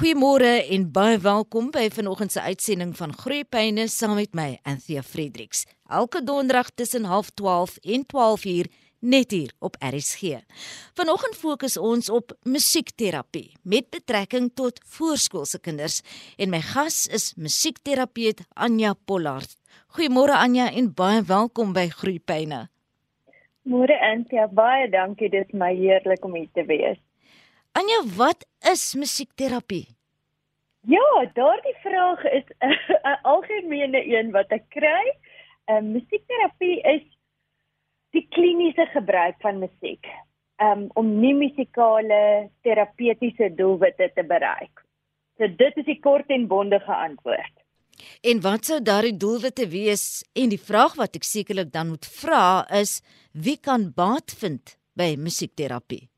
Goeiemôre en baie welkom by vanoggend se uitsending van Groepyne saam met my Anthea Fredericks. Elke donderdag tussen 0.30 en 12:00 net hier op RSG. Vanoggend fokus ons op musiekterapie met betrekking tot voorskoolse kinders en my gas is musiekterapeut Anja Pollard. Goeiemôre Anja en baie welkom by Groepyne. Môre Anthea, baie dankie, dit is my heerlik om hier te wees. Anja, wat is musiekterapie? Ja, daardie vraag is 'n algemene een wat ek kry. Ehm um, musiekterapie is die kliniese gebruik van musiek um, om nie musikale terapeutiese doelwitte te bereik. So dit is die kort en bondige antwoord. En wat sou daardie doelwitte wees? En die vraag wat ek sekerlik dan moet vra is wie kan baat vind by musiekterapie?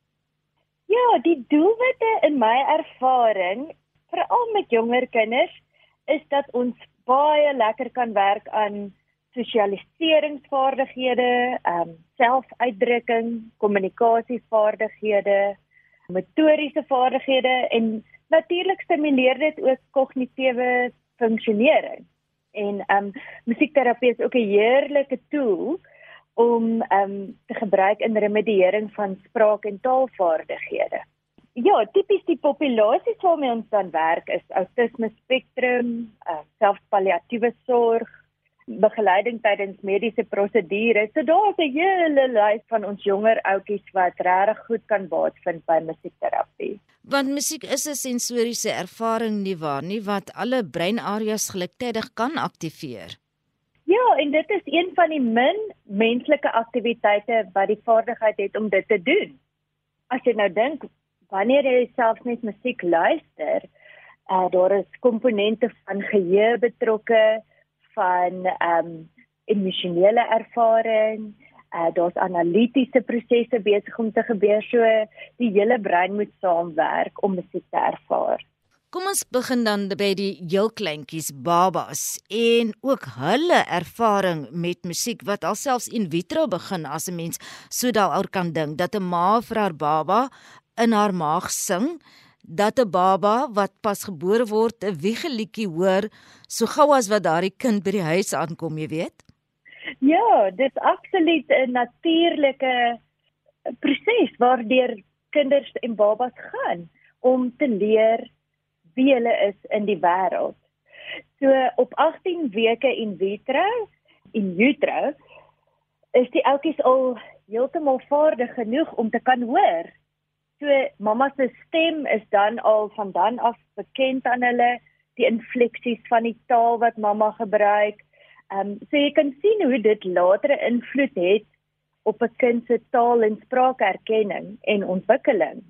Ja, die doelwitte in my ervaring, veral met jonger kinders, is dat ons baie lekker kan werk aan sosialiseringsvaardighede, ehm um, selfuitdrukking, kommunikasievaardighede, motoriese vaardighede en natuurlik stimuleer dit ook kognitiewe funksionering. En ehm um, musiekterapie is ook 'n heerlike tool om ehm um, te gebruik in remediering van spraak en taalvaardighede. Ja, tipies die populasie waarmee ons dan werk is autisme spektrum, uh, selfpalliatiewe sorg, begeleiding tydens mediese prosedures. So daar's 'n hele lys van ons jonger ouetjies wat regtig goed kan baat vind by musiekterapie. Want musiek is 'n sensoriese ervaring nie waar nie wat alle breinareas gelyktydig kan aktiveer. Ja, en dit is een van die min menslike aktiwiteite wat die vaardigheid het om dit te doen. As jy nou dink wanneer jy self net musiek luister, uh, daar is komponente van geheue betrokke van ehm um, emosionele ervaring, uh, daar's analitiese prosesse besig om te gebeur so die hele brein moet saamwerk om musiek te ervaar. Kom ons begin dan by die heel kleintjies, babas en ook hulle ervaring met musiek wat alselfs in vitro begin as 'n mens so daaroor kan dink dat 'n ma vir haar baba in haar maag sing dat 'n baba wat pas gebore word 'n wiegelietjie hoor so gou as wat daardie kind by die huis aankom, jy weet. Ja, dit is absoluut 'n natuurlike proses waardeur kinders en babas gaan om te leer wie hulle is in die wêreld. So op 18 weke in vitro in utero is die oudjies al heeltemal vaardig genoeg om te kan hoor. So mamma se stem is dan al van dan af bekend aan hulle, die infleksies van die taal wat mamma gebruik. Ehm um, so jy kan sien hoe dit latere invloed het op 'n kind se taal en spraakerkenning en ontwikkeling.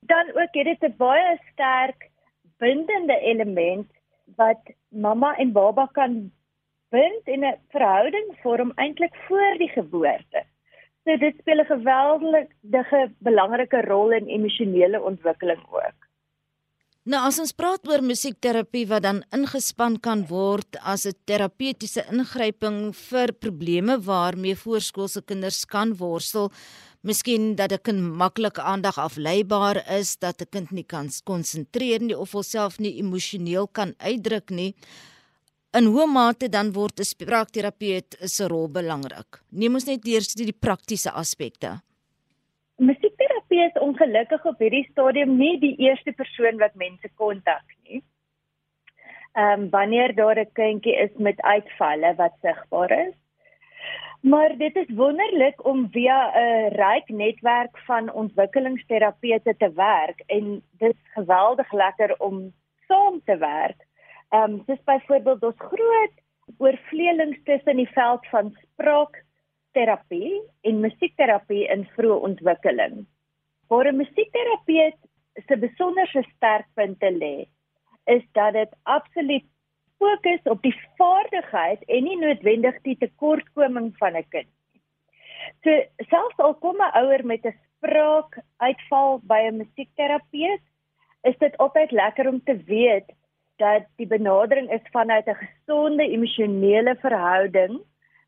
Dan ook het dit 'n baie sterk bindende element wat mamma en baba kan bind in 'n verhouding vorm eintlik voor die geboorte. So dit speel 'n geweldige belangrike rol in emosionele ontwikkeling ook. Nou as ons praat oor musiekterapie wat dan ingespan kan word as 'n terapeutiese ingryping vir probleme waarmee voorskoolse kinders kan worstel, Miskien dat 'n kind maklik aandag afleibaar is, dat 'n kind nie kan konsentreer nie of homself nie emosioneel kan uitdruk nie. In hoe mate dan word 'n spraakterapeut se rol belangrik? Neem ons net eers die, die praktiese aspekte. Musiekterapie is ongelukkig op hierdie stadium nie die eerste persoon wat mense kontak nie. Ehm um, wanneer daar 'n kindjie is met uitvalle wat sigbaar is, Maar dit is wonderlik om via 'n ryk netwerk van ontwikkelingsterapeute te werk en dit is geweldig lekker om saam te werk. Ehm um, dis byvoorbeeld ons groot oorvleelings tussen die veld van spraakterapie en musiekterapie in vroeë ontwikkeling. Waar 'n musiekterapeut se besonderse sterkpunte lê, is dat dit absoluut fokus op die vaardigheid en nie noodwendig die tekortkoming van 'n kind. So selfs al kom 'n ouer met 'n spraak uitval by 'n musiekterapeut, is dit altyd lekker om te weet dat die benadering is vanuit 'n gesonde emosionele verhouding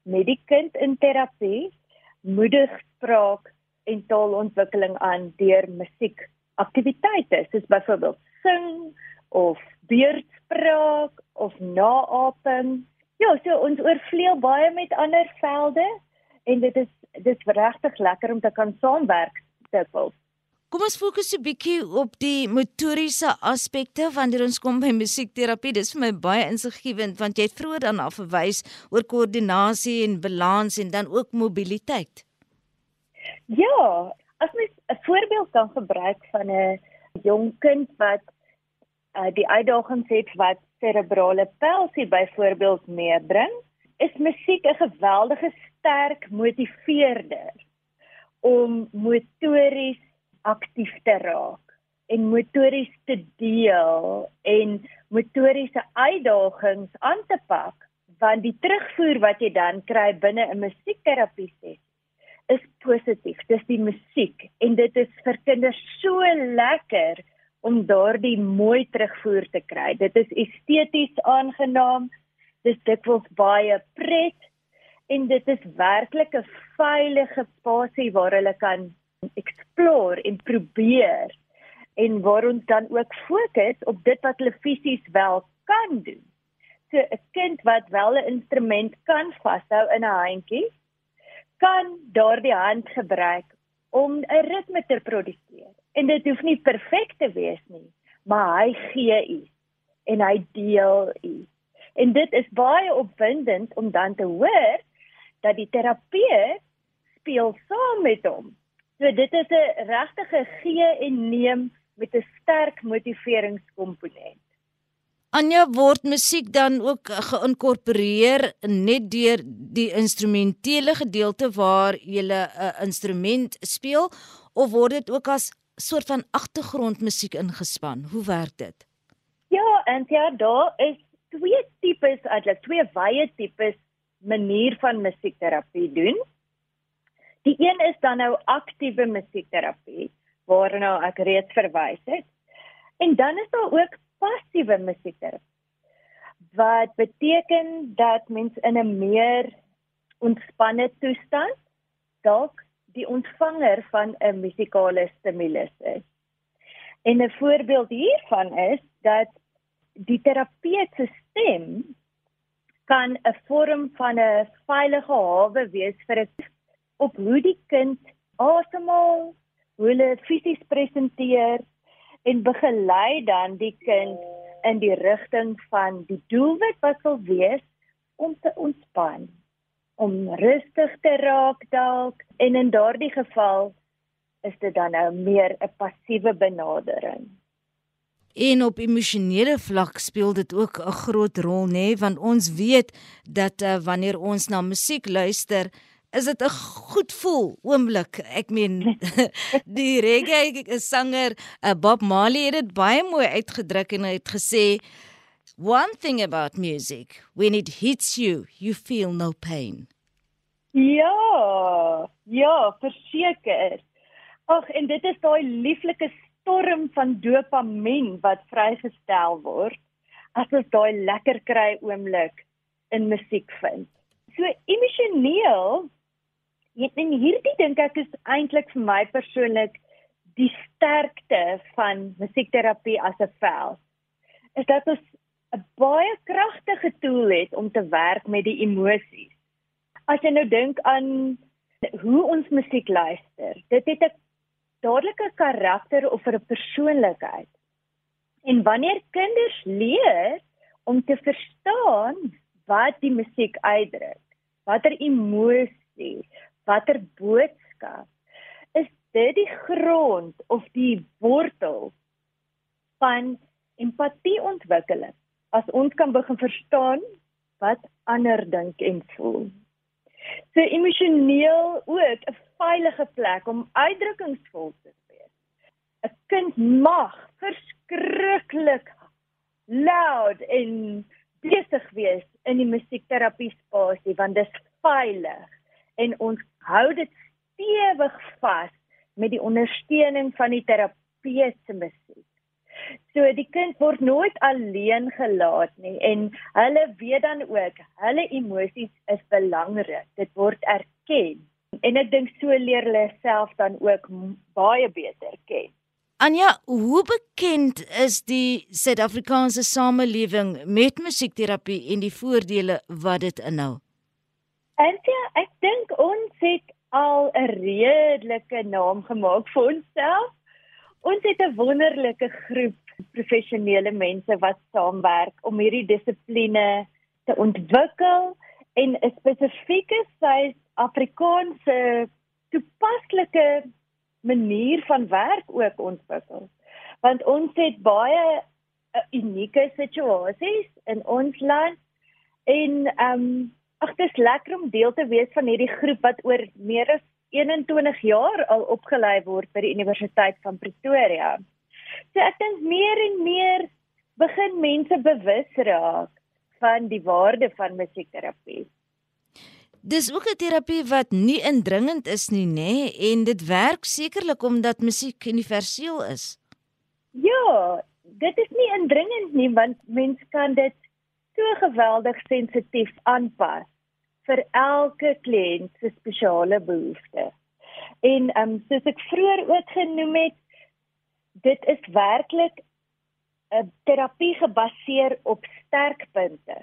met die kind in terapie, moedig spraak en taalontwikkeling aan deur musiekaktiwiteite, soos byvoorbeeld sing, of beurtspraak of naaping. Ja, so ons oorvleuel baie met ander velde en dit is dis regtig lekker om te kan saamwerk dikwels. Kom ons fokus 'n bietjie op die motoriese aspekte wanneer ons kom by musiekterapie. Dis vir my baie insiggewend want jy het vroeër daarna verwys oor koördinasie en balans en dan ook mobiliteit. Ja, as mens 'n voorbeeld kan gebruik van 'n jong kind wat uh, die uitdagings het wat cerebrale palsy byvoorbeeld meebring, is musiek 'n geweldige sterk motiveerder om motories aktief te raak en motories te deel en motoriese uitdagings aan te pak want die terugvoer wat jy dan kry binne 'n musiekterapie sessie is positief. Dis die musiek en dit is vir kinders so lekker om daardie mooi terugvoer te kry. Dit is esteties aangenaam. Dis dikwels baie pret en dit is werklik 'n veilige spasie waar hulle kan explore en probeer en waar ons dan ook fokus op dit wat hulle fisies wel kan doen. So 'n kind wat wel 'n instrument kan vashou in 'n handjie, kan daardie hand gebruik om 'n ritme te produseer. En dit hoef nie perfek te wees nie, maar hy gee iets en hy deel iets. En dit is baie opwindend om dan te hoor dat die terapeut speel saam met hom. So dit is 'n regtige gee en neem met 'n sterk motiveringskomponent. Anja word musiek dan ook geïnkorporeer net deur die instrumentele gedeelte waar jy 'n uh, instrument speel of word dit ook as soort van agtergrondmusiek ingespan? Hoe werk dit? Ja, en ja, daar is twee tipes, eintlik twee wye tipes manier van musiekterapie doen. Die een is dan nou aktiewe musiekterapie waarna ek reeds verwys het. En dan is daar ook passiewe musiekterapie. Wat beteken dat mens in 'n meer ontspanne toestand dalk die ontvanger van 'n musikale stimulus is. En 'n voorbeeld hiervan is dat die terapeut se stem kan 'n vorm van 'n veilige hawe wees vir 'n op hoe die kind asemhaal, hoe hulle fisies presenteer en begelei dan die kind in die rigting van die doelwit wat sal wees om te ontspan om rustig te raak dalk en in daardie geval is dit dan nou meer 'n passiewe benadering. En op emosionele vlak speel dit ook 'n groot rol nê nee? want ons weet dat uh, wanneer ons na musiek luister is dit 'n goed voel oomblik. Ek meen die reggae sanger uh, Bob Marley het dit baie mooi uitgedruk en hy het gesê one thing about music when it hits you you feel no pain. Ja, ja, verseker. Ag en dit is daai lieflike storm van dopamien wat vrygestel word as ons daai lekker kry oomblik in musiek vind. So emosioneel Ja, en hierdie dink ek is eintlik vir my persoonlik die sterkte van musiekterapie as 'n veld. Is dat ons 'n baie kragtige tool het om te werk met die emosies. As jy nou dink aan hoe ons musiek luister, dit het 'n dadelike karakter of 'n persoonlikheid. En wanneer kinders leer om te verstaan wat die musiek uitdruk, watter emosie, watter boodskap is dit die grond of die wortel van empatie ontwikkeling as ons kan begin verstaan wat ander dink en voel so emosioneel ook 'n veilige plek om uitdrukkingsvol te wees 'n kind mag verskriklik loud en besig wees in die musiekterapie spasie want dit is veilig en ons hou dit stewig vas met die ondersteuning van die terapeut se musiek. So die kind word nooit alleen gelaat nie en hulle weet dan ook hulle emosies is belangrik. Dit word erken. En ek dink so leer hulle self dan ook baie beter ken. Anja, hoe bekend is die Suid-Afrikaanse samelewing met musiekterapie en die voordele wat dit inhou? Antjie, ek dink ons het al 'n redelike naam gemaak vir onsself. Ons het 'n wonderlike groep professionele mense wat saamwerk om hierdie dissipline te ontwikkel en 'n spesifieke Suid-Afrikaanse toepaslike manier van werk ook ontwikkel. Want ons het baie uh, unieke situasies in ons land en ehm um, ag dit is lekker om deel te wees van hierdie groep wat oor meer as 21 jaar al opgelei word by die Universiteit van Pretoria. So ek dink meer en meer begin mense bewus raak van die waarde van musiekterapie. Dis ook 'n terapie wat nie indringend is nie, nê, nee, en dit werk sekerlik omdat musiek universeel is. Ja, dit is nie indringend nie want mens kan dit so geweldig sensitief aanpas vir elke kliënt se spesiale behoeftes. En ehm um, soos ek vroeër ook genoem het, dit is werklik 'n terapie gebaseer op sterkpunte.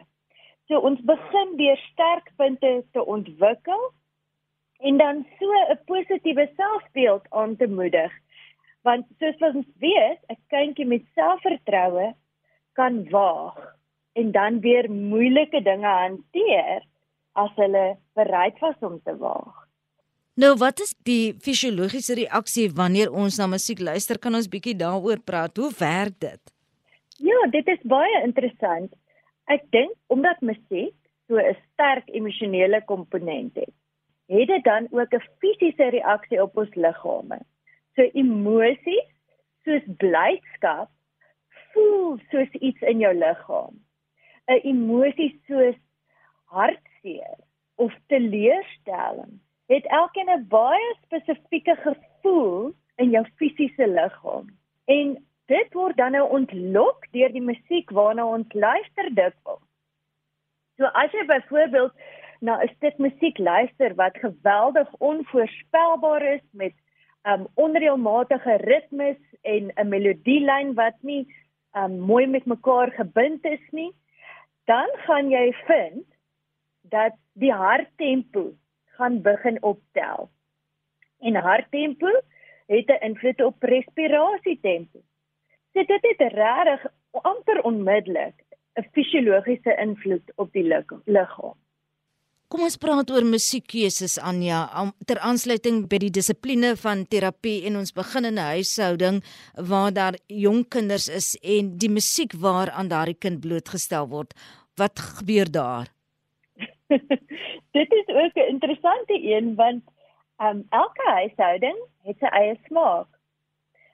So ons begin deur sterkpunte te ontwikkel en dan so 'n positiewe selfbeeld aan te moedig. Want soos ons weet, 'n kindjie met selfvertroue kan waag en dan weer moeilike dinge hanteer as hulle bereid was om te waag. Nou, wat is die fisiologiese reaksie wanneer ons na musiek luister? Kan ons bietjie daaroor praat? Hoe werk dit? Ja, dit is baie interessant. Ek dink omdat musiek so 'n sterk emosionele komponent het, het dit dan ook 'n fisiese reaksie op ons liggame. So emosies soos blydskap voel soos iets in jou liggaam. 'n Emosie soos hartseer of teleurstelling het elkeen 'n baie spesifieke gevoel in jou fisiese liggaam. En dit word dan nou ontlok deur die musiek waarna ons luister dikwels. So as jy byvoorbeeld na 'n stuk musiek luister wat geweldig onvoorspelbaar is met um onreëlmatige ritmes en 'n melodielyn wat nie um mooi met mekaar gebind is nie, dan gaan jy vind dat die harttempo gaan begin optel. En harttempo het 'n invloed op respirasietempo. So dit het regtig amper onmiddellik 'n fisiologiese invloed op die liggaam. Kom ons praat oor musiekkeuses Anja ter aansluiting by die dissipline van terapie en ons begin in 'n huishouding waar daar jong kinders is en die musiek waaraan daardie kind blootgestel word. Wat gebeur daar? Dit is ook 'n interessante een want um, elke huishouding het sy eie smaak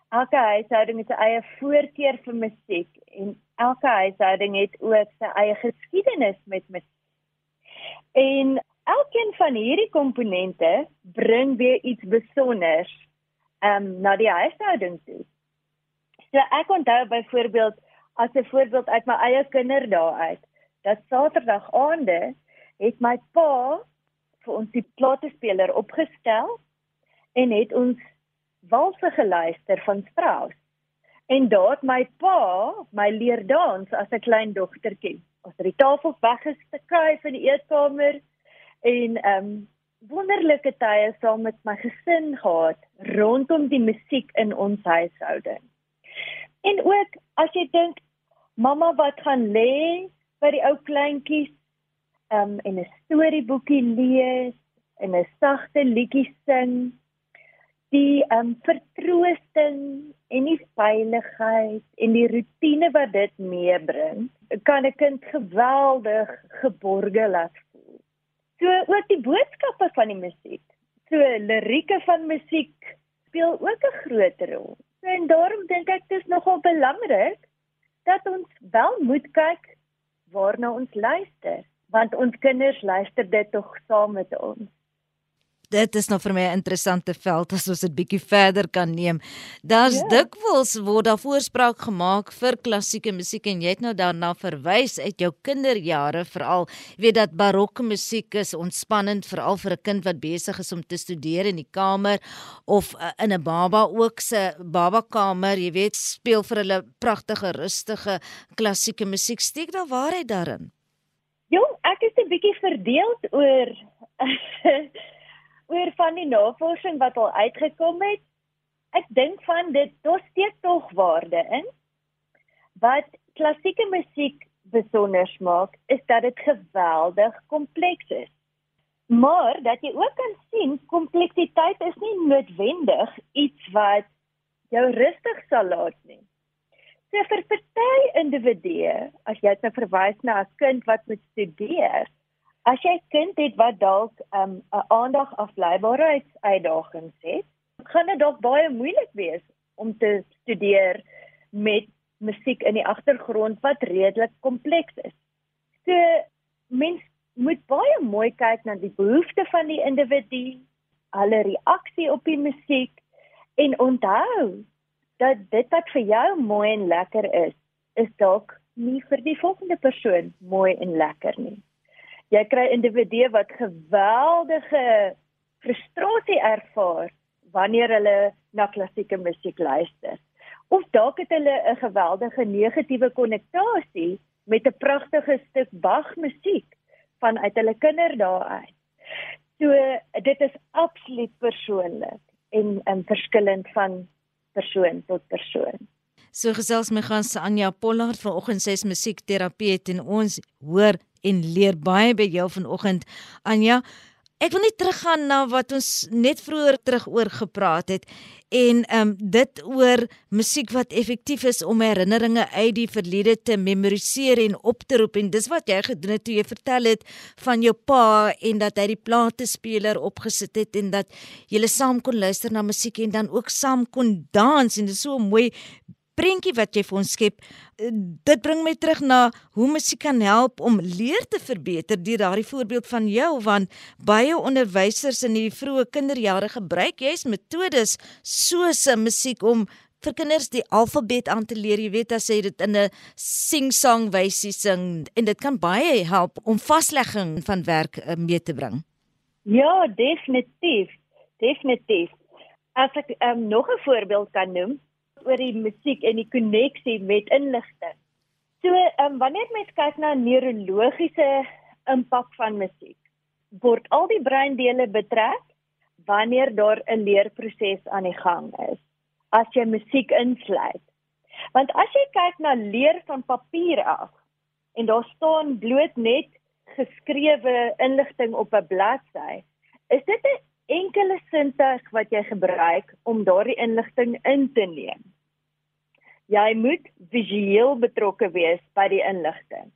elke huishouding het sy eie voorkeur vir musiek en elke huishouding het ook sy eie geskiedenis met musiek. En elkeen van hierdie komponente bring weer iets besonders um na die huishouding toe. So ek onthou byvoorbeeld as 'n voorbeeld uit my eie kinderdae uit, dat Saterdag aande het my pa vir ons die platespeler opgestel en het ons walse geluister van Strauss. En daar het my pa my leer dans as 'n klein dogtertjie. Ons het die tafel weggeskryf in die eetkamer en ehm um, wonderlike tye saam met my gesin gehad rondom die musiek in ons huishouding. En ook as jy dink mamma wat gaan lê by die ou kleintjies um, en 'n storieboekie lees en 'n sagte liedjie sing die um vertroosting en die veiligheid en die rotine wat dit meebring, kan 'n kind geweldig geborge laat voel. So ook die boodskappe van die musiek. So lirieke van musiek speel ook 'n groot rol. So, en daarom dink ek dit is nogal belangrik dat ons wel moet kyk waarna ons luister, want ons kinders luister dit tog saam met ons. dit is nou vir my 'n interessante veld as ons dit bietjie verder kan neem. Daar's ja. dikwels word daar voorspraak gemaak vir klassieke musiek en jy het nou daarna verwys uit jou kinderjare veral. Jy weet dat barokke musiek is ontspannend veral vir 'n kind wat besig is om te studeer in die kamer of uh, in 'n baba ook se babakamer, jy weet, speel vir hulle pragtige rustige klassieke musiek. Steek daar waarheid daarin? Jong, ek is 'n bietjie verdeeld oor oor van die navorsing wat al uitgekom het. Ek dink van dit daar steek tog waarde in. Wat klassieke musiek besonder maak, is dat dit geweldig kompleks is. Maar dat jy ook kan sien kompleksiteit is nie noodwendig iets wat jou rustig sal laat nie. So vir party individue, as jy net nou verwys na 'n kind wat moet studeer, As jy kind het wat dalk 'n um, aandag afleibaarheidsuitdagings het, gaan dit dalk baie moeilik wees om te studeer met musiek in die agtergrond wat redelik kompleks is. So mens moet baie mooi kyk na die behoeftes van die individu, hulle reaksie op die musiek en onthou dat dit wat vir jou mooi en lekker is, is dalk nie vir die volgende persoon mooi en lekker nie jy kry individue wat geweldige frustrasie ervaar wanneer hulle na klassieke musiek luister. Of dalk het hulle 'n geweldige negatiewe konnektasie met 'n pragtige stuk Bach musiek vanuit hulle kinderdae uit. So dit is absoluut persoonlik en en verskillend van persoon tot persoon. So gesels my gas Anja Pollard vanoggend sy is musiekterapeut en ons hoor en leer baie by jou vanoggend. Anja, ek wil net teruggaan na wat ons net vroeër terug oor gepraat het en ehm um, dit oor musiek wat effektief is om herinneringe uit die verlede te memoriseer en op te roep en dis wat jy gedoen het toe jy vertel het van jou pa en dat hy die platespeler opgesit het en dat julle saam kon luister na musiek en dan ook saam kon dans en dit is so mooi prentjie wat jy vir ons skep, eh, dit bring my terug na hoe musiek kan help om leer te verbeter deur daardie voorbeeld van jou want baie onderwysers in die vroeë kinderjare gebruik juis metodes soos musiek om vir kinders die alfabet aan te leer. Jy weet as jy dit in 'n sing-song wysie sing en dit kan baie help om vaslegging van werk eh, mee te bring. Ja, definitief. Definitief. As ek um, nog 'n voorbeeld kan noem, oor die musiek en die koneksie met inligting. So, ehm um, wanneer mens kyk na neurologiese impak van musiek, word al die breindele betrek wanneer daar 'n leerproses aan die gang is as jy musiek insluit. Want as jy kyk na leer van papier af en daar staan bloot net geskrewe inligting op 'n bladsy, is dit 'n enkele sintuig wat jy gebruik om daardie inligting in te neem. Jy moet visueel betrokke wees by die inligting.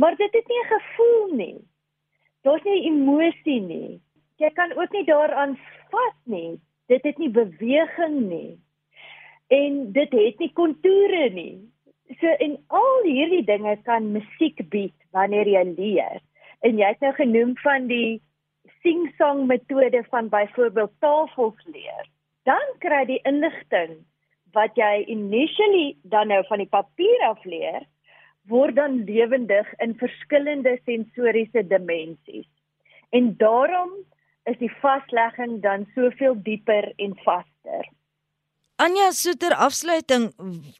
Maar dit het nie 'n gevoel nie. Daar's nie emosie nie. Jy kan ook nie daaraan vas nie. Dit het nie beweging nie. En dit het nie kontoure nie. So en al hierdie dinge kan musiek bied wanneer jy leer. En jy het nou genoem van die sing-song metode van byvoorbeeld tafels leer, dan kry die inligting wat jy initially dan nou van die papier af leer, word dan lewendig in verskillende sensoriese dimensies. En daarom is die vaslegging dan soveel dieper en vaster. Anja Soeter afsluiting,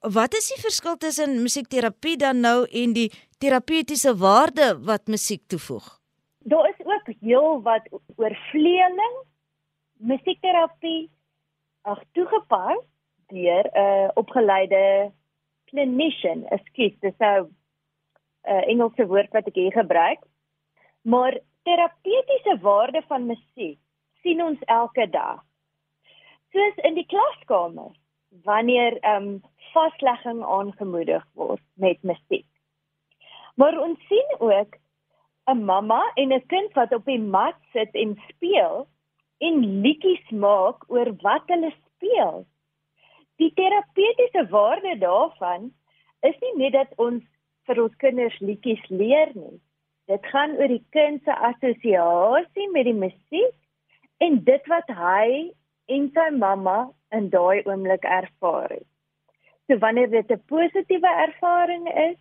wat is die verskil tussen musiekterapie dan nou en die terapeutiese waarde wat musiek toevoeg? Heel wat oor vleeling, musiekterapie ag toegepas deur 'n uh, opgeleide clinician, ekskuus, dis nou 'n uh, Engelse woord wat ek hier gebruik. Maar terapeutiese waarde van musiek sien ons elke dag. Soos in die klaskamer wanneer ehm um, vaslegging aangemoedig word met musiek. Maar ons sien ook 'n mamma en 'n kind wat op die mat sit en speel en liedjies maak oor wat hulle speel. Die terapeutiese waarde daarvan is nie net dat ons vir ons kinders liedjies leer nie. Dit gaan oor die kind se assosiasie met die musiek en dit wat hy en sy mamma in daai oomblik ervaar het. So wanneer dit 'n positiewe ervaring is,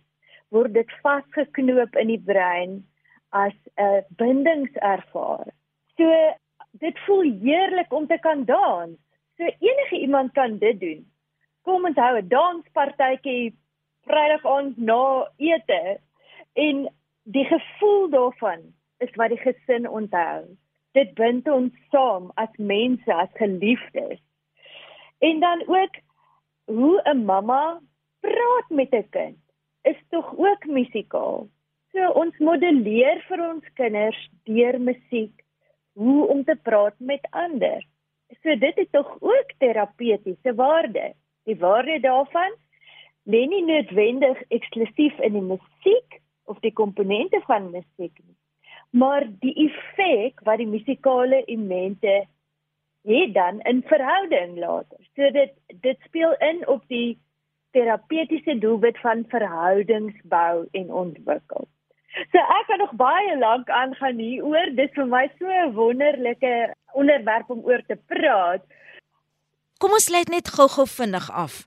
word dit vasgeknoop in die brein as 'n bindingservaring. So dit voel heerlik om te kan dans. So enige iemand kan dit doen. Kom ons hou 'n danspartytjie Vrydag aand na ete en die gevoel daarvan is wat die gesin onthou. Dit bind ons saam as mense, as geliefdes. En dan ook hoe 'n mamma praat met 'n kind is tog ook musikaal. So ons modelleer vir ons kinders deur musiek hoe om te praat met ander. So dit het tog ook terapeutiese waarde. Die waarde daarvan lê nie noodwendig eksklusief in die musiek of die komponente van musiek nie, maar die effek wat die musikale elemente het dan in verhouding later. So dit dit speel in op die terapeutiese doelwit van verhoudingsbou en ontwikkel. So ek kan nog baie lank aangaan hieroor. Dit is vir my so 'n wonderlike onderwerp om oor te praat. Kom ons lê net gou-gou vinnig af.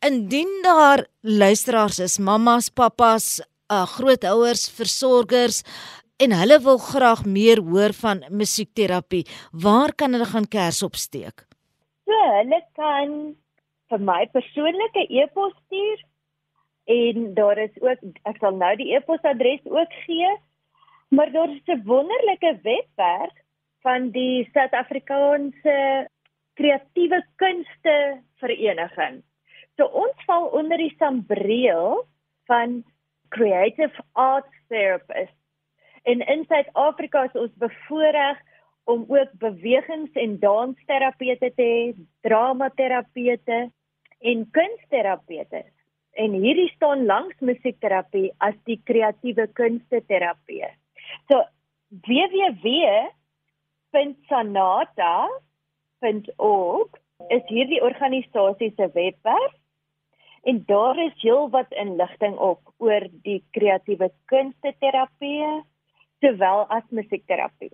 Indien daar luisteraars is, mammas, pappas, uh, grootouers, versorgers en hulle wil graag meer hoor van musiekterapie, waar kan hulle gaan kers opsteek? So, hulle kan vir my persoonlike e-pos stuur en daar is ook ek sal nou die e-posadres ook gee maar daar is 'n wonderlike webwerf van die Suid-Afrikaanse kreatiewe kunste vereniging. So ons val onder die sambreel van Creative Arts Therapists. En in Suid-Afrika is ons bevoorreg om ook bewegings- en dansterapeute te hê, dramaterapeute en kunstterapeute en hierdie staan langs musiekterapie as die kreatiewe kunste terapie. So www.sanata.org is hierdie organisasie se webwerf en daar is heelwat inligting op oor die kreatiewe kunste terapie sowel as musiekterapie.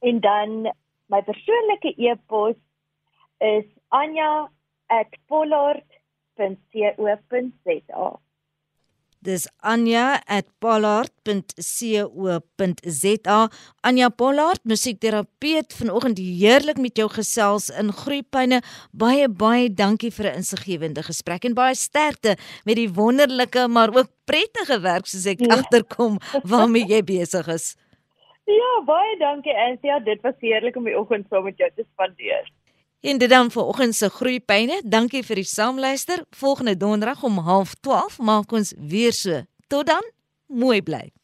En dan my persoonlike e-pos is anja@pollard anja@pollard.co.za. Dis anja@pollard.co.za. Anja Pollard, musiekterapeut, vanoggend heerlik met jou gesels in Groepyne. Baie baie dankie vir 'n insiggewende gesprek en baie sterkte met die wonderlike maar ook prettige werk soos ek ja. agterkom waarmee jy besig is. Ja, baie dankie Ansia. Dit was heerlik om die oggend saam met jou te spandeer. En dit dan vir oggend se groeipyne. Dankie vir die saamluister. Volgende donderdag om 12:30 maak ons weer so. Tot dan. Mooi bly.